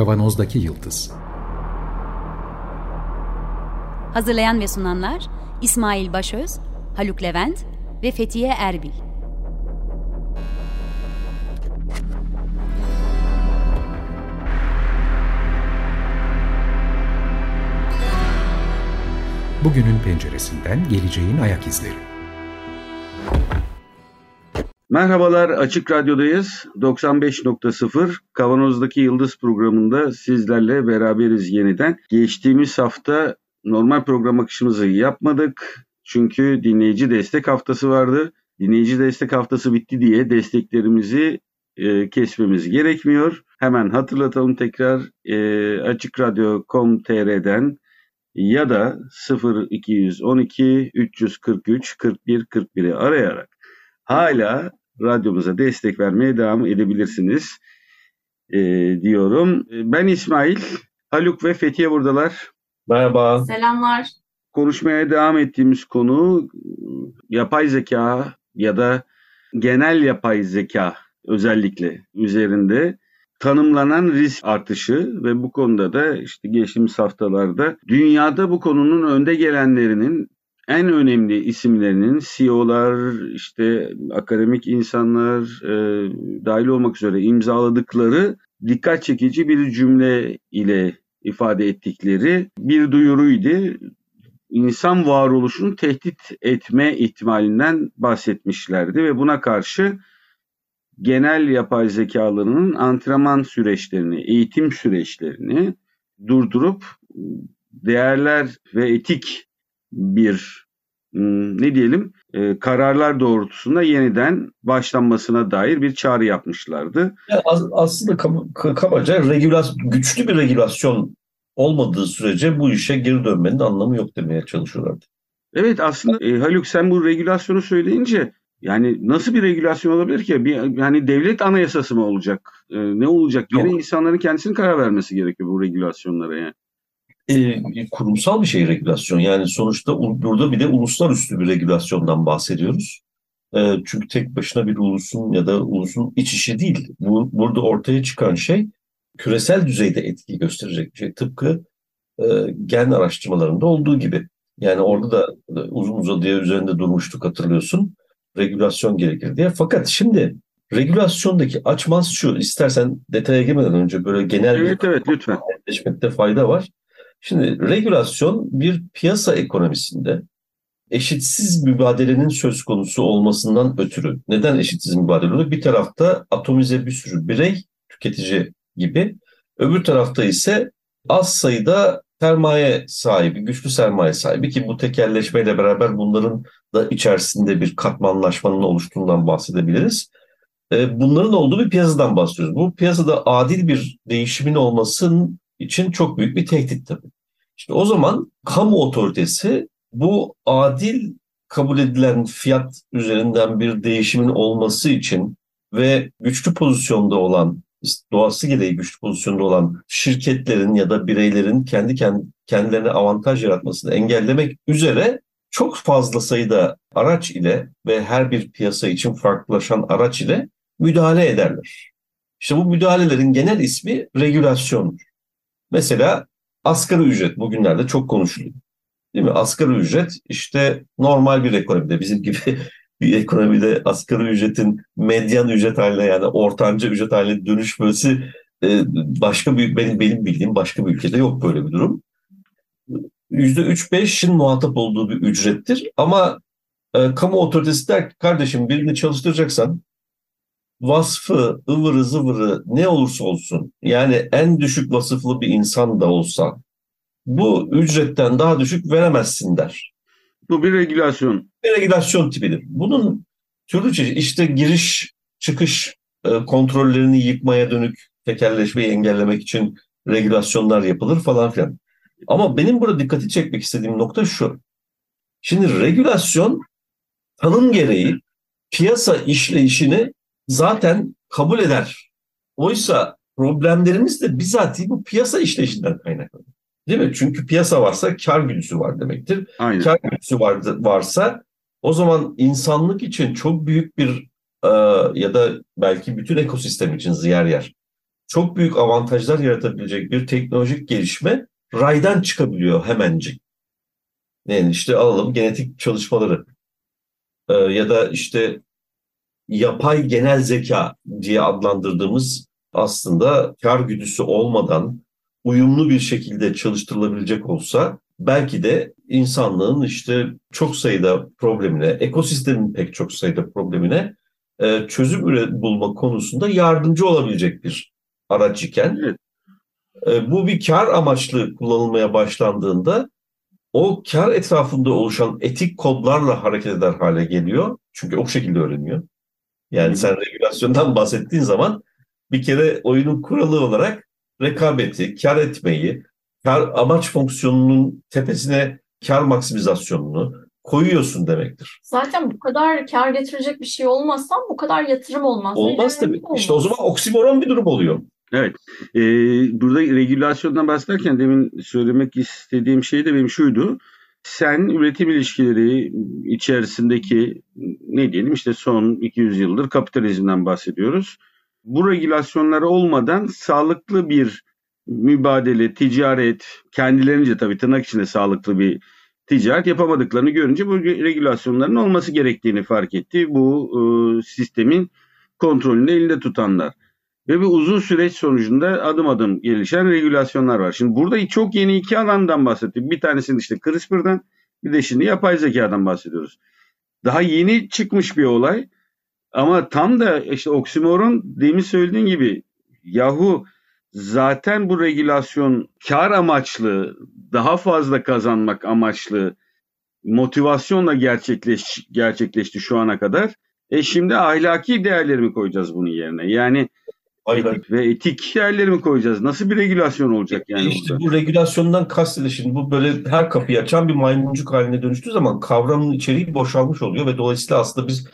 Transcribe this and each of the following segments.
Kavanozdaki Yıldız Hazırlayan ve sunanlar İsmail Başöz, Haluk Levent ve Fethiye Erbil. Bugünün penceresinden geleceğin ayak izleri. Merhabalar Açık Radyo'dayız. 95.0 Kavanoz'daki Yıldız programında sizlerle beraberiz yeniden. Geçtiğimiz hafta normal program akışımızı yapmadık. Çünkü dinleyici destek haftası vardı. Dinleyici destek haftası bitti diye desteklerimizi e, kesmemiz gerekmiyor. Hemen hatırlatalım tekrar e, açıkradyo.com.tr'den ya da 0212 343 41 41'i arayarak hala radyomuza destek vermeye devam edebilirsiniz e, diyorum. Ben İsmail, Haluk ve Fethiye buradalar. Merhaba. Selamlar. Konuşmaya devam ettiğimiz konu yapay zeka ya da genel yapay zeka özellikle üzerinde tanımlanan risk artışı ve bu konuda da işte geçtiğimiz haftalarda dünyada bu konunun önde gelenlerinin en önemli isimlerinin CEO'lar, işte akademik insanlar e, dahil olmak üzere imzaladıkları dikkat çekici bir cümle ile ifade ettikleri bir duyuruydu. İnsan varoluşunu tehdit etme ihtimalinden bahsetmişlerdi ve buna karşı genel yapay zekalarının antrenman süreçlerini, eğitim süreçlerini durdurup değerler ve etik bir hmm, ne diyelim e, kararlar doğrultusunda yeniden başlanmasına dair bir çağrı yapmışlardı. Yani aslında kabaca regülasyon, güçlü bir regülasyon olmadığı sürece bu işe geri dönmenin anlamı yok demeye çalışıyorlardı. Evet aslında e, Haluk sen bu regülasyonu söyleyince yani nasıl bir regülasyon olabilir ki? Bir, yani devlet anayasası mı olacak? E, ne olacak? Yine insanların kendisinin karar vermesi gerekiyor bu regülasyonlara yani e, kurumsal bir şey regülasyon. Yani sonuçta burada bir de uluslararası bir regülasyondan bahsediyoruz. E, çünkü tek başına bir ulusun ya da ulusun iç işi değil. Bu, burada ortaya çıkan şey küresel düzeyde etki gösterecek bir şey. Tıpkı e, gen araştırmalarında olduğu gibi. Yani orada da uzun uzadıya üzerinde durmuştuk hatırlıyorsun. Regülasyon gerekir diye. Fakat şimdi regülasyondaki açmaz şu. İstersen detaya girmeden önce böyle genel evet, bir evet, lütfen. fayda var. Şimdi regülasyon bir piyasa ekonomisinde eşitsiz mübadelenin söz konusu olmasından ötürü. Neden eşitsiz mübadele oluyor? Bir tarafta atomize bir sürü birey, tüketici gibi. Öbür tarafta ise az sayıda sermaye sahibi, güçlü sermaye sahibi ki bu tekelleşmeyle beraber bunların da içerisinde bir katmanlaşmanın oluştuğundan bahsedebiliriz. Ee, bunların olduğu bir piyasadan bahsediyoruz. Bu piyasada adil bir değişimin olmasının için çok büyük bir tehdit tabii. İşte o zaman kamu otoritesi bu adil kabul edilen fiyat üzerinden bir değişimin olması için ve güçlü pozisyonda olan doğası gereği güçlü pozisyonda olan şirketlerin ya da bireylerin kendi kendilerine avantaj yaratmasını engellemek üzere çok fazla sayıda araç ile ve her bir piyasa için farklılaşan araç ile müdahale ederler. İşte bu müdahalelerin genel ismi regülasyondur. Mesela asgari ücret bugünlerde çok konuşuluyor. Değil mi? Asgari ücret işte normal bir ekonomide bizim gibi bir ekonomide asgari ücretin medyan ücret haline yani ortanca ücret haline dönüşmesi e, başka bir benim benim bildiğim başka bir ülkede yok böyle bir durum. %3-5'in muhatap olduğu bir ücrettir ama e, kamu otoritesi der ki kardeşim birini çalıştıracaksan vasfı, ıvırı zıvırı ne olursa olsun yani en düşük vasıflı bir insan da olsa bu ücretten daha düşük veremezsin der. Bu bir regülasyon. Bir regülasyon tipidir. Bunun türlü çeşit işte giriş çıkış e, kontrollerini yıkmaya dönük tekerleşmeyi engellemek için regülasyonlar yapılır falan filan. Ama benim burada dikkati çekmek istediğim nokta şu. Şimdi regülasyon tanım gereği piyasa işleyişini zaten kabul eder. Oysa problemlerimiz de bizatihi bu piyasa işleyişinden kaynaklanıyor. Değil mi? Çünkü piyasa varsa kar güdüsü var demektir. Aynen. Kar güdüsü var, varsa o zaman insanlık için çok büyük bir e, ya da belki bütün ekosistem için yer yer çok büyük avantajlar yaratabilecek bir teknolojik gelişme raydan çıkabiliyor hemencik. Yani işte alalım genetik çalışmaları ee, ya da işte yapay genel zeka diye adlandırdığımız aslında kar güdüsü olmadan uyumlu bir şekilde çalıştırılabilecek olsa belki de insanlığın işte çok sayıda problemine, ekosistemin pek çok sayıda problemine e, çözüm bulma konusunda yardımcı olabilecek bir araç iken evet. E, bu bir kar amaçlı kullanılmaya başlandığında o kar etrafında oluşan etik kodlarla hareket eder hale geliyor. Çünkü o şekilde öğreniyor. Yani sen regülasyondan bahsettiğin zaman bir kere oyunun kuralı olarak rekabeti, kar etmeyi, kar amaç fonksiyonunun tepesine kar maksimizasyonunu koyuyorsun demektir. Zaten bu kadar kar getirecek bir şey olmazsa bu kadar yatırım olmaz. Olmaz tabii. Olmaz. İşte o zaman oksimoron bir durum oluyor. Evet. Ee, burada regülasyondan bahsederken demin söylemek istediğim şey de benim şuydu. Sen üretim ilişkileri içerisindeki ne diyelim işte son 200 yıldır kapitalizmden bahsediyoruz. Bu regülasyonlar olmadan sağlıklı bir mübadele, ticaret, kendilerince tabii tırnak içinde sağlıklı bir ticaret yapamadıklarını görünce bu regülasyonların olması gerektiğini fark etti. Bu e, sistemin kontrolünü elinde tutanlar. Ve bir uzun süreç sonucunda adım adım gelişen regülasyonlar var. Şimdi burada çok yeni iki alandan bahsettik. Bir tanesinin işte CRISPR'dan bir de şimdi yapay zekadan bahsediyoruz. Daha yeni çıkmış bir olay. Ama tam da işte oksimoron demin söylediğin gibi yahu zaten bu regülasyon kar amaçlı, daha fazla kazanmak amaçlı motivasyonla gerçekleş, gerçekleşti şu ana kadar. E şimdi ahlaki değerleri mi koyacağız bunun yerine? Yani etik ve etik değerleri mi koyacağız? Nasıl bir regülasyon olacak yani İşte burada? bu regülasyondan kastedilen bu böyle her kapıyı açan bir maymuncuk haline dönüştüğü zaman kavramın içeriği boşalmış oluyor ve dolayısıyla aslında biz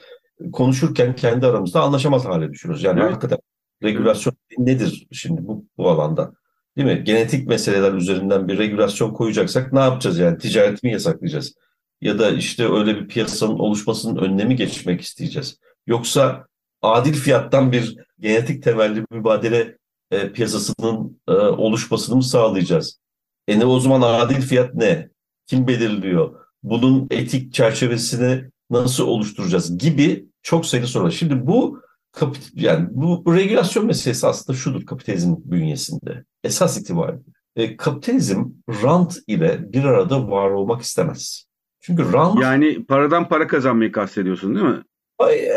konuşurken kendi aramızda anlaşamaz hale düşürüyoruz. Yani evet. hakikaten regülasyon nedir şimdi bu, bu alanda? Değil mi? Genetik meseleler üzerinden bir regülasyon koyacaksak ne yapacağız yani? Ticaret mi yasaklayacağız? Ya da işte öyle bir piyasanın oluşmasının önüne mi geçmek isteyeceğiz? Yoksa adil fiyattan bir genetik temelli mübadele e, piyasasının e, oluşmasını mı sağlayacağız? E ne o zaman adil fiyat ne? Kim belirliyor? Bunun etik çerçevesini nasıl oluşturacağız gibi çok sayıda soru var. Şimdi bu yani bu, bu regülasyon meselesi aslında şudur kapitalizm bünyesinde. Esas itibariyle. E, kapitalizm rant ile bir arada var olmak istemez. Çünkü rant... Yani paradan para kazanmayı kastediyorsun değil mi?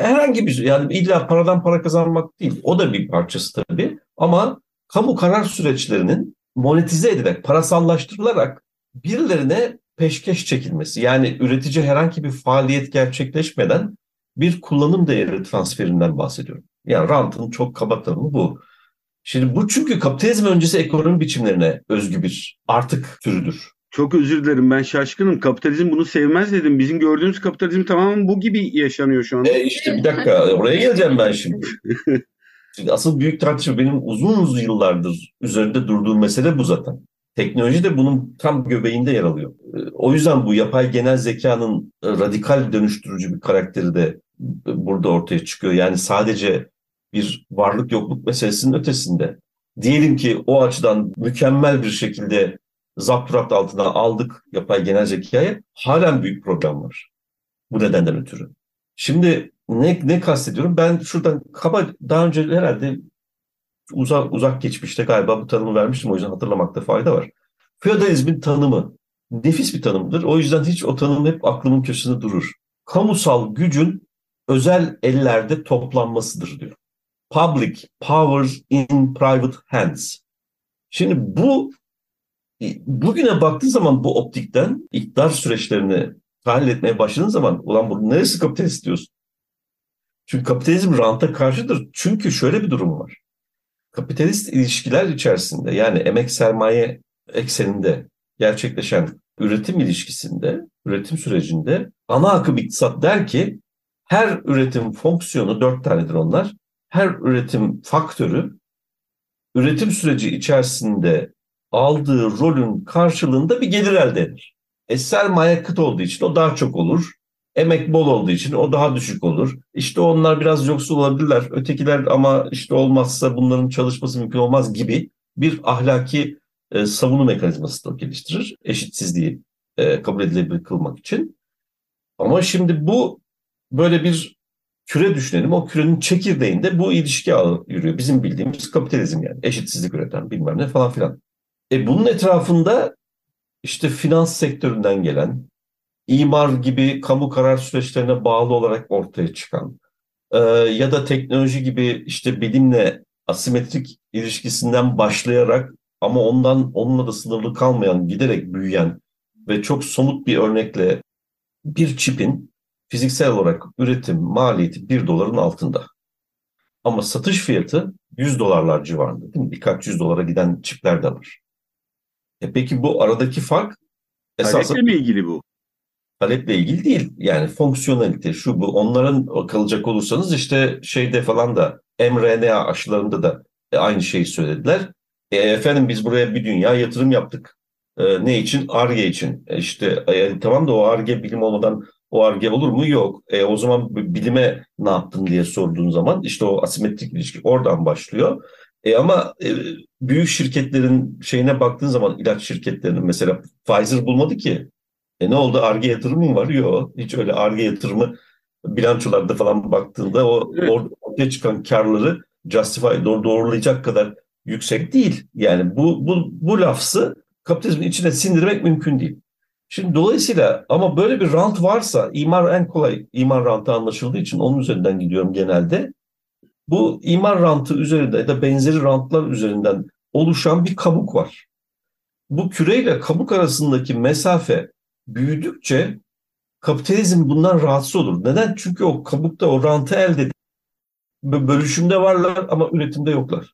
Herhangi bir yani illa paradan para kazanmak değil. O da bir parçası tabii. Ama kamu karar süreçlerinin monetize edilerek, parasallaştırılarak birilerine peşkeş çekilmesi. Yani üretici herhangi bir faaliyet gerçekleşmeden bir kullanım değeri transferinden bahsediyorum. Yani rantın çok kaba tanımı bu. Şimdi bu çünkü kapitalizm öncesi ekonomi biçimlerine özgü bir artık türüdür. Çok özür dilerim ben şaşkınım. Kapitalizm bunu sevmez dedim. Bizim gördüğümüz kapitalizm tamamen bu gibi yaşanıyor şu an. E işte bir dakika oraya geleceğim ben şimdi. şimdi asıl büyük tartışma benim uzun uzun yıllardır üzerinde durduğum mesele bu zaten. Teknoloji de bunun tam göbeğinde yer alıyor. E, o yüzden bu yapay genel zekanın radikal dönüştürücü bir karakteri de burada ortaya çıkıyor. Yani sadece bir varlık yokluk meselesinin ötesinde. Diyelim ki o açıdan mükemmel bir şekilde zapturapt altına aldık yapay genel zekayı. Halen büyük problem var. Bu nedenden ötürü. Şimdi ne, ne kastediyorum? Ben şuradan kaba daha önce herhalde uzak, uzak geçmişte galiba bu tanımı vermiştim. O yüzden hatırlamakta fayda var. Feodalizmin tanımı nefis bir tanımdır. O yüzden hiç o tanım hep aklımın köşesinde durur. Kamusal gücün özel ellerde toplanmasıdır diyor. Public power in private hands. Şimdi bu bugüne baktığın zaman bu optikten iktidar süreçlerini tahlil etmeye başladığın zaman ulan bu neresi kapitalist diyorsun? Çünkü kapitalizm ranta karşıdır. Çünkü şöyle bir durum var. Kapitalist ilişkiler içerisinde yani emek sermaye ekseninde gerçekleşen üretim ilişkisinde, üretim sürecinde ana akım iktisat der ki her üretim fonksiyonu dört tanedir onlar. Her üretim faktörü üretim süreci içerisinde aldığı rolün karşılığında bir gelir elde eder. E sermaye kıt olduğu için o daha çok olur. Emek bol olduğu için o daha düşük olur. İşte onlar biraz yoksul olabilirler. Ötekiler ama işte olmazsa bunların çalışması mümkün olmaz gibi bir ahlaki e, savunma mekanizması da geliştirir. Eşitsizliği e, kabul edilebilir kılmak için. Ama şimdi bu böyle bir küre düşünelim. O kürenin çekirdeğinde bu ilişki ağı yürüyor. Bizim bildiğimiz kapitalizm yani. Eşitsizlik üreten bilmem ne falan filan. E bunun etrafında işte finans sektöründen gelen, imar gibi kamu karar süreçlerine bağlı olarak ortaya çıkan e, ya da teknoloji gibi işte bilimle asimetrik ilişkisinden başlayarak ama ondan onunla da sınırlı kalmayan, giderek büyüyen ve çok somut bir örnekle bir çipin fiziksel olarak üretim maliyeti 1 doların altında. Ama satış fiyatı 100 dolarlar civarında. Değil mi? Birkaç yüz dolara giden çipler de var. E peki bu aradaki fark esasında... Taleple mi ilgili bu? Taleple ilgili değil. Yani fonksiyonelite şu bu. Onların kalacak olursanız işte şeyde falan da mRNA aşılarında da e, aynı şeyi söylediler. E, efendim biz buraya bir dünya yatırım yaptık. E, ne için? ARGE için. E, işte e, tamam da o ARGE bilim olmadan o ARGE olur mu? Yok. E, o zaman bilime ne yaptın diye sorduğun zaman işte o asimetrik ilişki oradan başlıyor. E, ama e, büyük şirketlerin şeyine baktığın zaman ilaç şirketlerinin mesela Pfizer bulmadı ki. E ne oldu? ARGE yatırımı mı var? Yok. Hiç öyle ARGE yatırımı bilançolarda falan baktığında o evet. ortaya çıkan karları justify doğrulayacak kadar yüksek değil. Yani bu bu bu lafsı kapitalizmin içine sindirmek mümkün değil. Şimdi dolayısıyla ama böyle bir rant varsa imar en kolay imar rantı anlaşıldığı için onun üzerinden gidiyorum genelde. Bu imar rantı üzerinde ya da benzeri rantlar üzerinden oluşan bir kabuk var. Bu küreyle kabuk arasındaki mesafe büyüdükçe kapitalizm bundan rahatsız olur. Neden? Çünkü o kabukta o rantı elde edip bölüşümde varlar ama üretimde yoklar.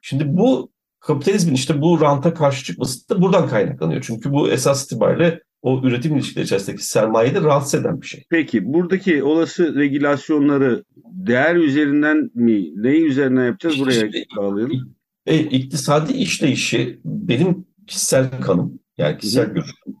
Şimdi bu kapitalizmin işte bu ranta karşı çıkması da buradan kaynaklanıyor. Çünkü bu esas itibariyle o üretim ilişkileri içerisindeki sermayeyi de rahatsız eden bir şey. Peki buradaki olası regülasyonları değer üzerinden mi, ne üzerinden yapacağız buraya işte, bağlayalım? E, iktisadi işleyişi benim kişisel kanım yani kişisel görüşüm.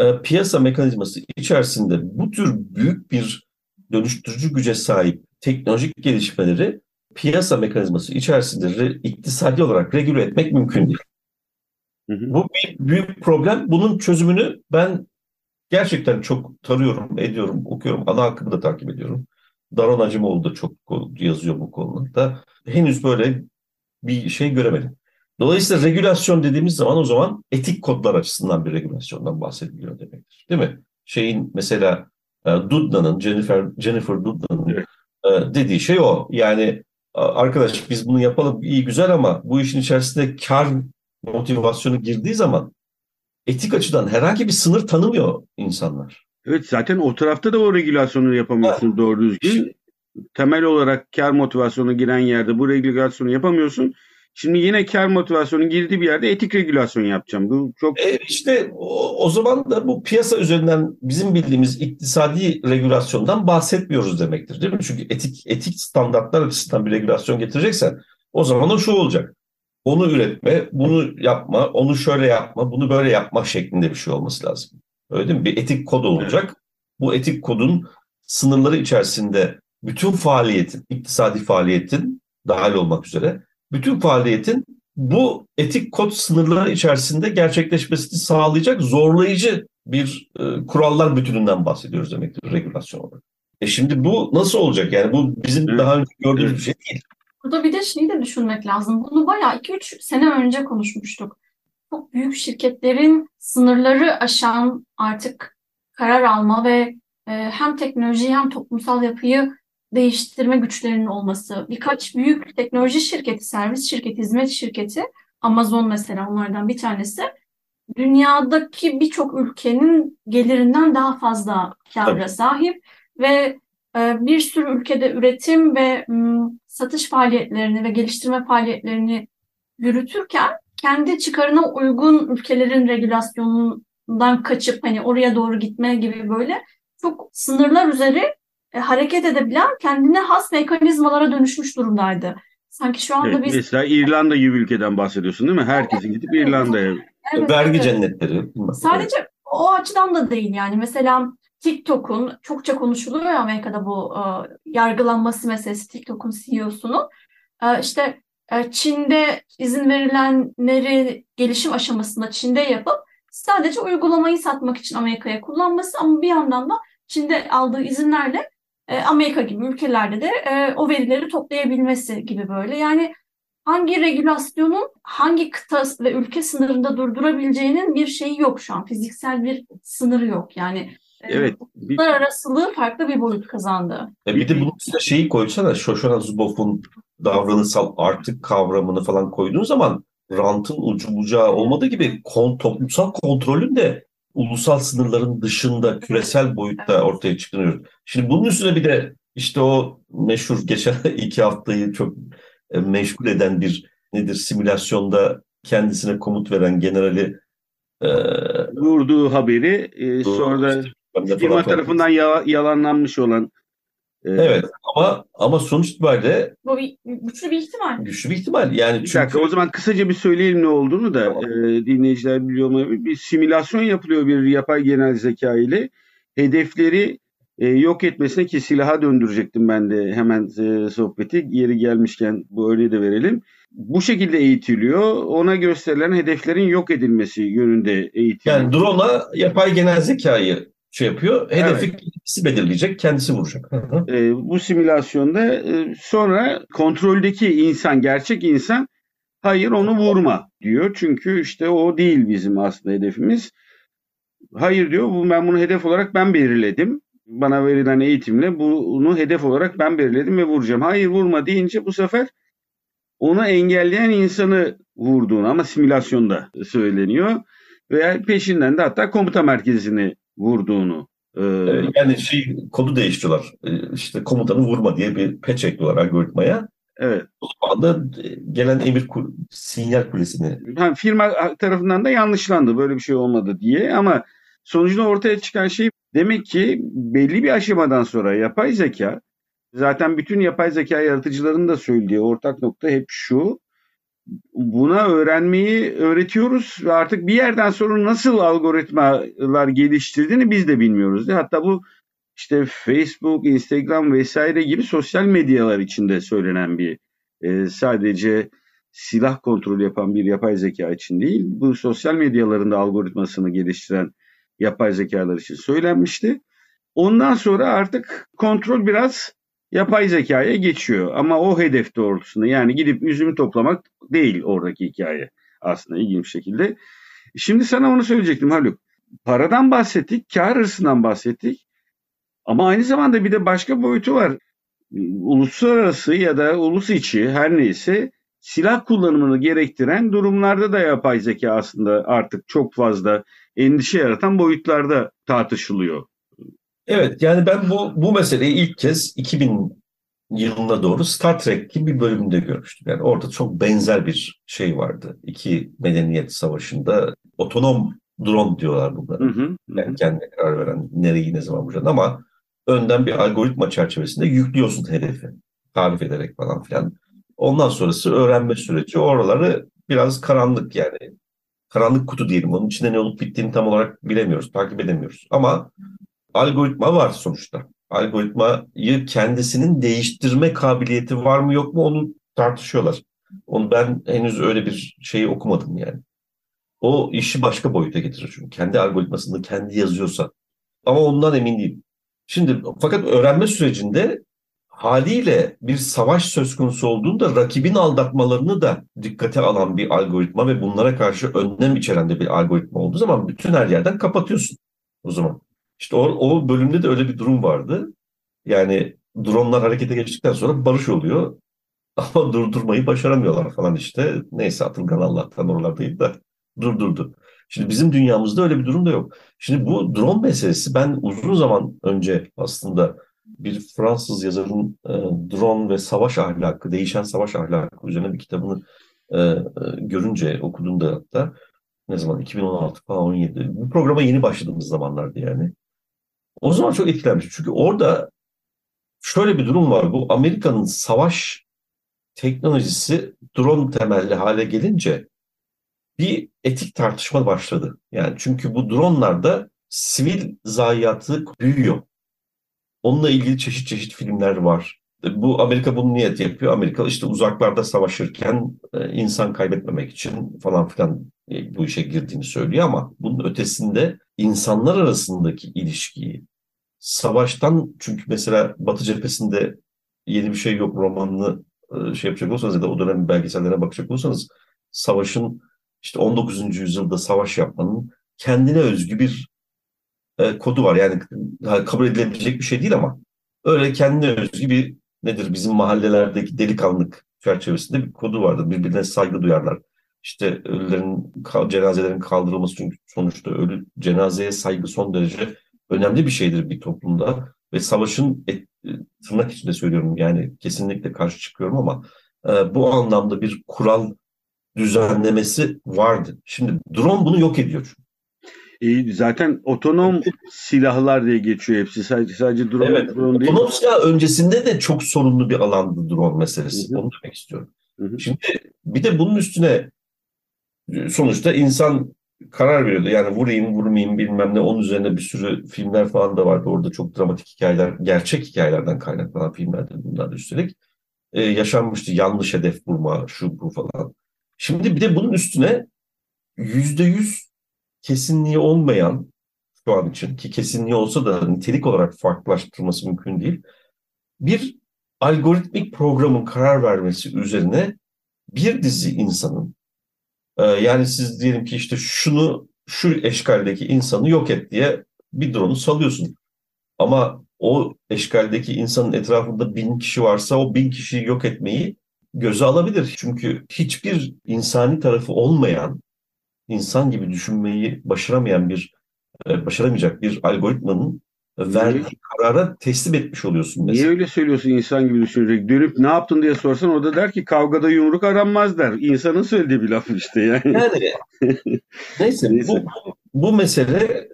E, piyasa mekanizması içerisinde bu tür büyük bir dönüştürücü güce sahip teknolojik gelişmeleri piyasa mekanizması içerisinde re, iktisadi olarak regüle etmek mümkün değil. Hı hı. Bu bir büyük problem. Bunun çözümünü ben gerçekten çok tarıyorum, ediyorum, okuyorum. Ana akımı da takip ediyorum. Daron Acımoğlu da çok yazıyor bu konuda. Henüz böyle bir şey göremedim. Dolayısıyla regülasyon dediğimiz zaman o zaman etik kodlar açısından bir regülasyondan bahsediliyor demektir. Değil mi? Şeyin mesela e, Dudna'nın, Jennifer, Jennifer Dudna'nın evet. E, dediği şey o. Yani arkadaş biz bunu yapalım iyi güzel ama bu işin içerisinde kar motivasyonu girdiği zaman etik açıdan herhangi bir sınır tanımıyor insanlar. Evet zaten o tarafta da o regülasyonu yapamıyorsun evet. doğru düzgün. Temel olarak kar motivasyonu giren yerde bu regülasyonu yapamıyorsun. Şimdi yine kar motivasyonu girdiği bir yerde etik regülasyon yapacağım. Bu çok e işte o, o zaman da bu piyasa üzerinden bizim bildiğimiz iktisadi regülasyondan bahsetmiyoruz demektir değil mi? Çünkü etik etik standartlar açısından bir regülasyon getireceksen o zaman o şu olacak. Onu üretme, bunu yapma, onu şöyle yapma, bunu böyle yapma şeklinde bir şey olması lazım. Öyle değil mi? Bir etik kod olacak. Bu etik kodun sınırları içerisinde bütün faaliyetin, iktisadi faaliyetin dahil olmak üzere bütün faaliyetin bu etik kod sınırları içerisinde gerçekleşmesini sağlayacak zorlayıcı bir e, kurallar bütününden bahsediyoruz demektir regülasyon olarak. E şimdi bu nasıl olacak? Yani bu bizim daha önce gördüğümüz bir şey değil. Burada bir de şeyi de düşünmek lazım. Bunu bayağı 2-3 sene önce konuşmuştuk. Çok büyük şirketlerin sınırları aşan artık karar alma ve e, hem teknolojiyi hem toplumsal yapıyı değiştirme güçlerinin olması, birkaç büyük teknoloji şirketi, servis şirketi, hizmet şirketi, Amazon mesela onlardan bir tanesi, dünyadaki birçok ülkenin gelirinden daha fazla kâra sahip ve bir sürü ülkede üretim ve satış faaliyetlerini ve geliştirme faaliyetlerini yürütürken kendi çıkarına uygun ülkelerin regülasyonundan kaçıp hani oraya doğru gitme gibi böyle çok sınırlar üzeri e, hareket edebilen kendine has mekanizmalara dönüşmüş durumdaydı. Sanki şu anda evet, biz... Mesela İrlanda gibi ülkeden bahsediyorsun değil mi? Herkesin gidip İrlanda'ya... Evet, Vergi evet. cennetleri. Sadece o açıdan da değil yani. Mesela TikTok'un çokça konuşuluyor Amerika'da bu e, yargılanması meselesi TikTok'un CEO'sunun. E, işte e, Çin'de izin verilenleri gelişim aşamasında Çin'de yapıp sadece uygulamayı satmak için Amerika'ya kullanması ama bir yandan da Çin'de aldığı izinlerle e, Amerika gibi ülkelerde de e, o verileri toplayabilmesi gibi böyle. Yani hangi regülasyonun hangi kıta ve ülke sınırında durdurabileceğinin bir şeyi yok şu an. Fiziksel bir sınırı yok. Yani Evet. Bir, arasılığı farklı bir boyut kazandı. E bir de bunun üstüne şeyi koysana Shoshana Zuboff'un davranışsal artık kavramını falan koyduğun zaman rantın ucu bucağı olmadığı gibi kon, toplumsal kontrolün de ulusal sınırların dışında küresel boyutta ortaya çıkıyor. Şimdi bunun üstüne bir de işte o meşhur geçen iki haftayı çok e, meşgul eden bir nedir simülasyonda kendisine komut veren generali e, vurduğu haberi e, sonra firma tarafından ya- yalanlanmış olan e, Evet ama ama sonuç itibariyle Bu bir, güçlü bir ihtimal. güçlü bir ihtimal. Yani Bir çünkü dakika o zaman kısaca bir söyleyelim ne olduğunu da Tamam. e, dinleyiciler biliyor mu? Bir simülasyon yapılıyor bir yapay genel zeka ile. Hedefleri e, yok etmesine ki silaha döndürecektim ben de hemen e, sohbeti. Yeri gelmişken bu örneği de verelim. Bu şekilde eğitiliyor. Ona gösterilen hedeflerin yok edilmesi yönünde eğitiliyor. yani drone'a yapay genel zekayı şey yapıyor. Hedefi kendisi belirleyecek, kendisi vuracak. E, bu simülasyonda e, sonra kontroldeki insan, gerçek insan hayır onu vurma diyor. Çünkü işte o değil bizim aslında hedefimiz. Hayır diyor bu ben bunu hedef olarak ben belirledim. Bana verilen eğitimle bunu hedef olarak ben belirledim ve vuracağım. Hayır vurma deyince bu sefer onu engelleyen insanı vurduğunu ama simülasyonda söyleniyor. Veya peşinden de hatta komuta merkezini vurduğunu. e, Yani şey kodu değiştiriyorlar. Ee, İşte komutanı vurma diye bir patch ekliyorlar algoritmaya. evet. O anda e, gelen emir sinyal kulesini Ha, firma tarafından da yanlışlandı böyle bir şey olmadı diye ama sonucunda ortaya çıkan şey demek ki belli bir aşamadan sonra yapay zeka zaten bütün yapay zeka yaratıcılarının da söylediği ortak nokta hep şu buna öğrenmeyi öğretiyoruz ve artık bir yerden sonra nasıl algoritmalar geliştirdiğini biz de bilmiyoruz. Hatta bu işte Facebook, Instagram vesaire gibi sosyal medyalar içinde söylenen bir e, sadece silah kontrolü yapan bir yapay zeka için değil, bu sosyal medyalarında algoritmasını geliştiren yapay zekalar için söylenmişti. Ondan sonra artık kontrol biraz yapay zekaya geçiyor. Ama o hedef doğrultusunda yani gidip üzümü toplamak değil oradaki hikaye aslında ilginç şekilde. Şimdi sana onu söyleyecektim Haluk. Paradan bahsettik, kar hırsından bahsettik. Ama aynı zamanda bir de başka boyutu var. Uluslararası ya da ulus içi her neyse silah kullanımını gerektiren durumlarda da yapay zeka aslında artık çok fazla endişe yaratan boyutlarda tartışılıyor. Evet yani ben bu bu meseleyi ilk kez 2000 yılına doğru Star Trek gibi bir bölümünde görmüştüm. Yani orada çok benzer bir şey vardı. İki medeniyet savaşında otonom drone diyorlar bunlara. Hı hı. Yani kendine karar veren nereyi ne zaman vuracaksın ama önden bir algoritma çerçevesinde yüklüyorsun hedefi. Tarif ederek falan filan. Ondan sonrası öğrenme süreci oraları biraz karanlık yani. Karanlık kutu diyelim. Onun içinde ne olup bittiğini tam olarak bilemiyoruz, takip edemiyoruz. Ama algoritma var sonuçta. Algoritmayı kendisinin değiştirme kabiliyeti var mı yok mu onu tartışıyorlar. Onu ben henüz öyle bir şeyi okumadım yani. O işi başka boyuta getirir çünkü. Kendi algoritmasını kendi yazıyorsa. Ama ondan emin değilim. Şimdi fakat öğrenme sürecinde haliyle bir savaş söz konusu olduğunda rakibin aldatmalarını da dikkate alan bir algoritma ve bunlara karşı önlem içeren de bir algoritma olduğu zaman bütün her yerden kapatıyorsun o zaman. İşte o, o bölümde de öyle bir durum vardı. Yani dronlar harekete geçtikten sonra barış oluyor. Ama durdurmayı başaramıyorlar falan işte. Neyse Atılgan Allah'tan oralardaydı da durdurdu. Şimdi bizim dünyamızda öyle bir durum da yok. Şimdi bu drone meselesi ben uzun zaman önce aslında bir Fransız yazarın e, drone ve savaş ahlakı, değişen savaş ahlakı üzerine bir kitabını e, e, görünce okuduğumda hatta ne zaman 2016 falan 17 bu programa yeni başladığımız zamanlardı yani. O zaman çok etkilenmiş. Çünkü orada şöyle bir durum var. Bu Amerika'nın savaş teknolojisi drone temelli hale gelince bir etik tartışma başladı. Yani çünkü bu dronlarda sivil zayiatı büyüyor. Onunla ilgili çeşit çeşit filmler var. Bu Amerika bunu niyet yapıyor. Amerika işte uzaklarda savaşırken e, insan kaybetmemek için falan filan e, bu işe girdiğini söylüyor ama bunun ötesinde insanlar arasındaki ilişkiyi savaştan çünkü mesela Batı cephesinde yeni bir şey yok romanını e, şey yapacak olsanız ya da o dönem belgesellere bakacak olsanız savaşın işte 19. yüzyılda savaş yapmanın kendine özgü bir e, kodu var. Yani kabul edilebilecek bir şey değil ama öyle kendine özgü bir nedir bizim mahallelerdeki delikanlık çerçevesinde bir kodu vardır. Birbirine saygı duyarlar. İşte ölülerin, cenazelerin kaldırılması çünkü sonuçta ölü cenazeye saygı son derece önemli bir şeydir bir toplumda ve savaşın et, tırnak içinde söylüyorum yani kesinlikle karşı çıkıyorum ama e, bu anlamda bir kural düzenlemesi vardı. Şimdi drone bunu yok ediyor. E, zaten otonom silahlar diye geçiyor hepsi. Sadece sadece drone, evet. drone değil. Otonom silah öncesinde de çok sorunlu bir alandı drone meselesi. Hı hı. Onu demek istiyorum. Hı hı. Şimdi bir de bunun üstüne sonuçta insan karar veriyordu. Yani vurayım vurmayayım bilmem ne. Onun üzerine bir sürü filmler falan da vardı. Orada çok dramatik hikayeler, gerçek hikayelerden kaynaklanan filmlerdi bunlar üstelik. Ee, yaşanmıştı yanlış hedef vurma, şu bu falan. Şimdi bir de bunun üstüne yüzde yüz kesinliği olmayan şu an için ki kesinliği olsa da nitelik olarak farklılaştırması mümkün değil. Bir algoritmik programın karar vermesi üzerine bir dizi insanın e, yani siz diyelim ki işte şunu şu eşkaldeki insanı yok et diye bir drone'u salıyorsun. Ama o eşkaldeki insanın etrafında bin kişi varsa o bin kişiyi yok etmeyi göze alabilir. Çünkü hiçbir insani tarafı olmayan, insan gibi düşünmeyi başaramayan bir, e, başaramayacak bir algoritmanın verdiği karara teslim etmiş oluyorsun mesela. Niye öyle söylüyorsun insan gibi düşünecek? Dönüp ne yaptın diye sorsan o da der ki kavgada yumruk aranmaz der. İnsanın söylediği bir laf işte yani. Yani neyse, neyse. Bu, bu mesele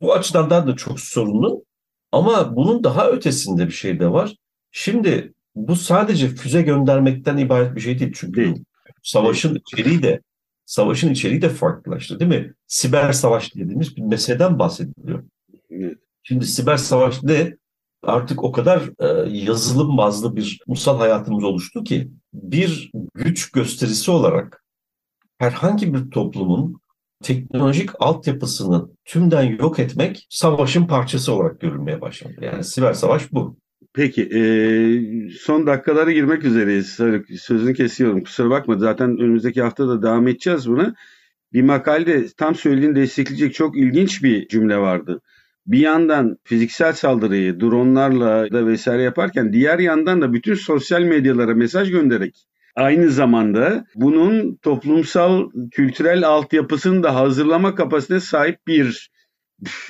bu açıdan da çok sorunlu. Ama bunun daha ötesinde bir şey de var. Şimdi bu sadece füze göndermekten ibaret bir şey değil. Çünkü değil. savaşın değil. içeriği de savaşın içeriği de farklılaştı değil mi? Siber savaş dediğimiz bir meseleden bahsediliyor. Şimdi siber savaş ne? Artık o kadar e, yazılım bazlı bir ulusal hayatımız oluştu ki bir güç gösterisi olarak herhangi bir toplumun teknolojik altyapısını tümden yok etmek savaşın parçası olarak görülmeye başladı. Yani siber savaş bu. Peki e, son dakikalara girmek üzereyiz. Sözünü kesiyorum kusura bakma zaten önümüzdeki hafta da devam edeceğiz buna. Bir makalede tam söylediğini destekleyecek çok ilginç bir cümle vardı. Bir yandan fiziksel saldırıyı dronlarla da vesaire yaparken diğer yandan da bütün sosyal medyalara mesaj göndererek aynı zamanda bunun toplumsal kültürel altyapısını da hazırlama kapasitesine sahip bir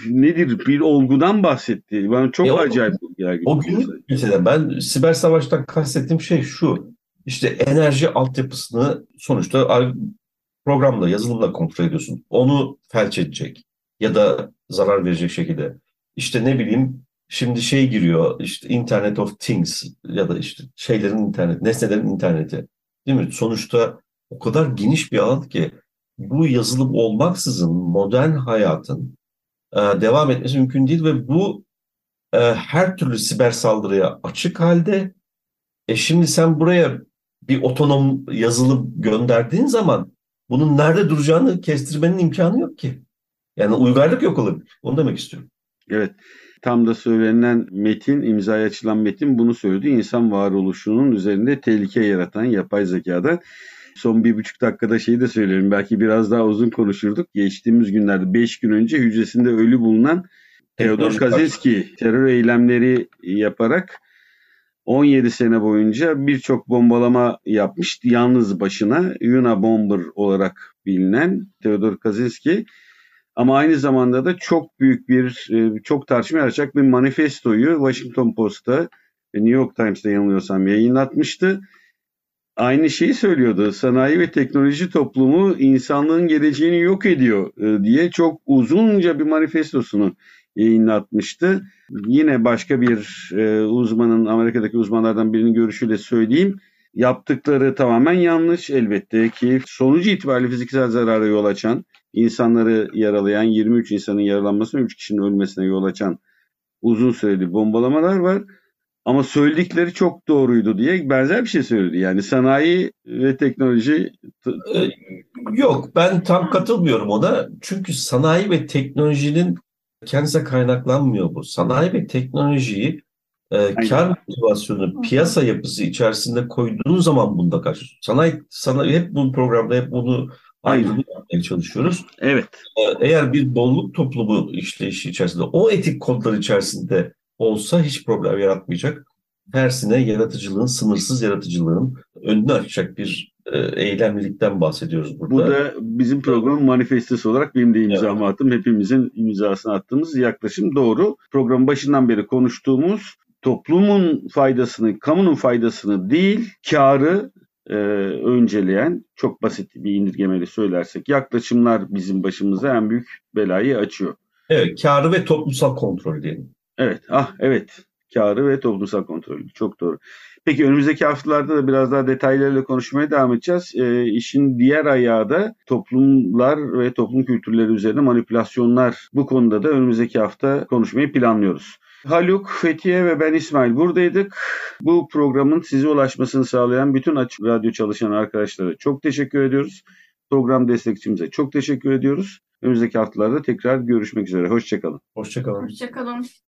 nedir bir olgudan bahsetti. Bana çok e o, acayip geldi. O gün mesela ben siber savaştan kastettiğim şey şu. İşte enerji altyapısını sonuçta programla, yazılımla kontrol ediyorsun. Onu felç edecek ya da zarar verecek şekilde. İşte ne bileyim şimdi şey giriyor işte Internet of Things ya da işte şeylerin internet, nesnelerin interneti. Değil mi? Sonuçta o kadar geniş bir alan ki bu yazılım olmaksızın modern hayatın e, devam etmesi mümkün değil ve bu e, her türlü siber saldırıya açık halde. E şimdi sen buraya bir otonom yazılım gönderdiğin zaman bunun nerede duracağını kestirmenin imkanı yok ki. Yani uygarlık yok olabilir. Onu demek istiyorum. Evet. Tam da söylenen metin, imzaya açılan metin bunu söyledi. İnsan varoluşunun üzerinde tehlike yaratan yapay zekada. Son bir buçuk dakikada şeyi de söyleyelim. Belki biraz daha uzun konuşurduk. Geçtiğimiz günlerde beş gün önce hücresinde ölü bulunan Theodor Kaczynski terör eylemleri yaparak 17 sene boyunca birçok bombalama yapmış. Yalnız başına Yuna Bomber olarak bilinen Theodor Kaczynski ama aynı zamanda da çok büyük bir, e, çok tartışma yaratacak bir manifestoyu Washington Post'ta ve New York Times'ta yanılıyorsam yayınlatmıştı. Aynı şeyi söylüyordu. Sanayi ve teknoloji toplumu insanlığın geleceğini yok ediyor e, diye çok uzunca bir manifestosunu yayınlatmıştı. Yine başka bir e, uzmanın, Amerika'daki uzmanlardan birinin görüşüyle söyleyeyim. Yaptıkları tamamen yanlış elbette ki sonucu itibariyle fiziksel zarara yol açan insanları yaralayan, 23 insanın yaralanmasına, 3 kişinin ölmesine yol açan uzun süreli bombalamalar var. Ama söyledikleri çok doğruydu diye benzer bir şey söyledi. Yani sanayi ve teknoloji Ee, Yok ben tam katılmıyorum ona. Çünkü sanayi ve teknolojinin kendisine kaynaklanmıyor bu. Sanayi ve teknolojiyi e, kar motivasyonu, piyasa yapısı içerisinde koyduğun zaman bunda karşı. Sanayi, sanayi hep bu programda hep bunu ayrımı yapmaya çalışıyoruz. evet Ee, Eğer bir bolluk toplumu işleyişi içerisinde, o etik kodlar içerisinde olsa hiç problem yaratmayacak. Tersine yaratıcılığın, sınırsız yaratıcılığın önünü açacak bir e, eylemlilikten bahsediyoruz burada. Bu da bizim programın manifestosu olarak benim de imzamı attım. Hepimizin imzasını attığımız yaklaşım doğru. Programın başından beri konuştuğumuz toplumun faydasını, kamunun faydasını değil, karı e, önceleyen çok basit bir indirgemeyle söylersek yaklaşımlar bizim başımıza en büyük belayı açıyor. Evet, karı ve toplumsal kontrol diyelim. Evet, ah evet. Karı ve toplumsal kontrolü. Çok doğru. Peki önümüzdeki haftalarda da biraz daha detaylarıyla konuşmaya devam edeceğiz. E, işin diğer ayağı da toplumlar ve toplum kültürleri üzerine manipülasyonlar. Bu konuda da önümüzdeki hafta konuşmayı planlıyoruz. Haluk, Fethiye ve ben İsmail buradaydık. Bu programın size ulaşmasını sağlayan bütün Açık Radyo çalışan arkadaşlara çok teşekkür ediyoruz. Program destekçimize çok teşekkür ediyoruz. Önümüzdeki haftalarda tekrar görüşmek üzere. Hoşçakalın. Hoşçakalın. Hoşçakalın.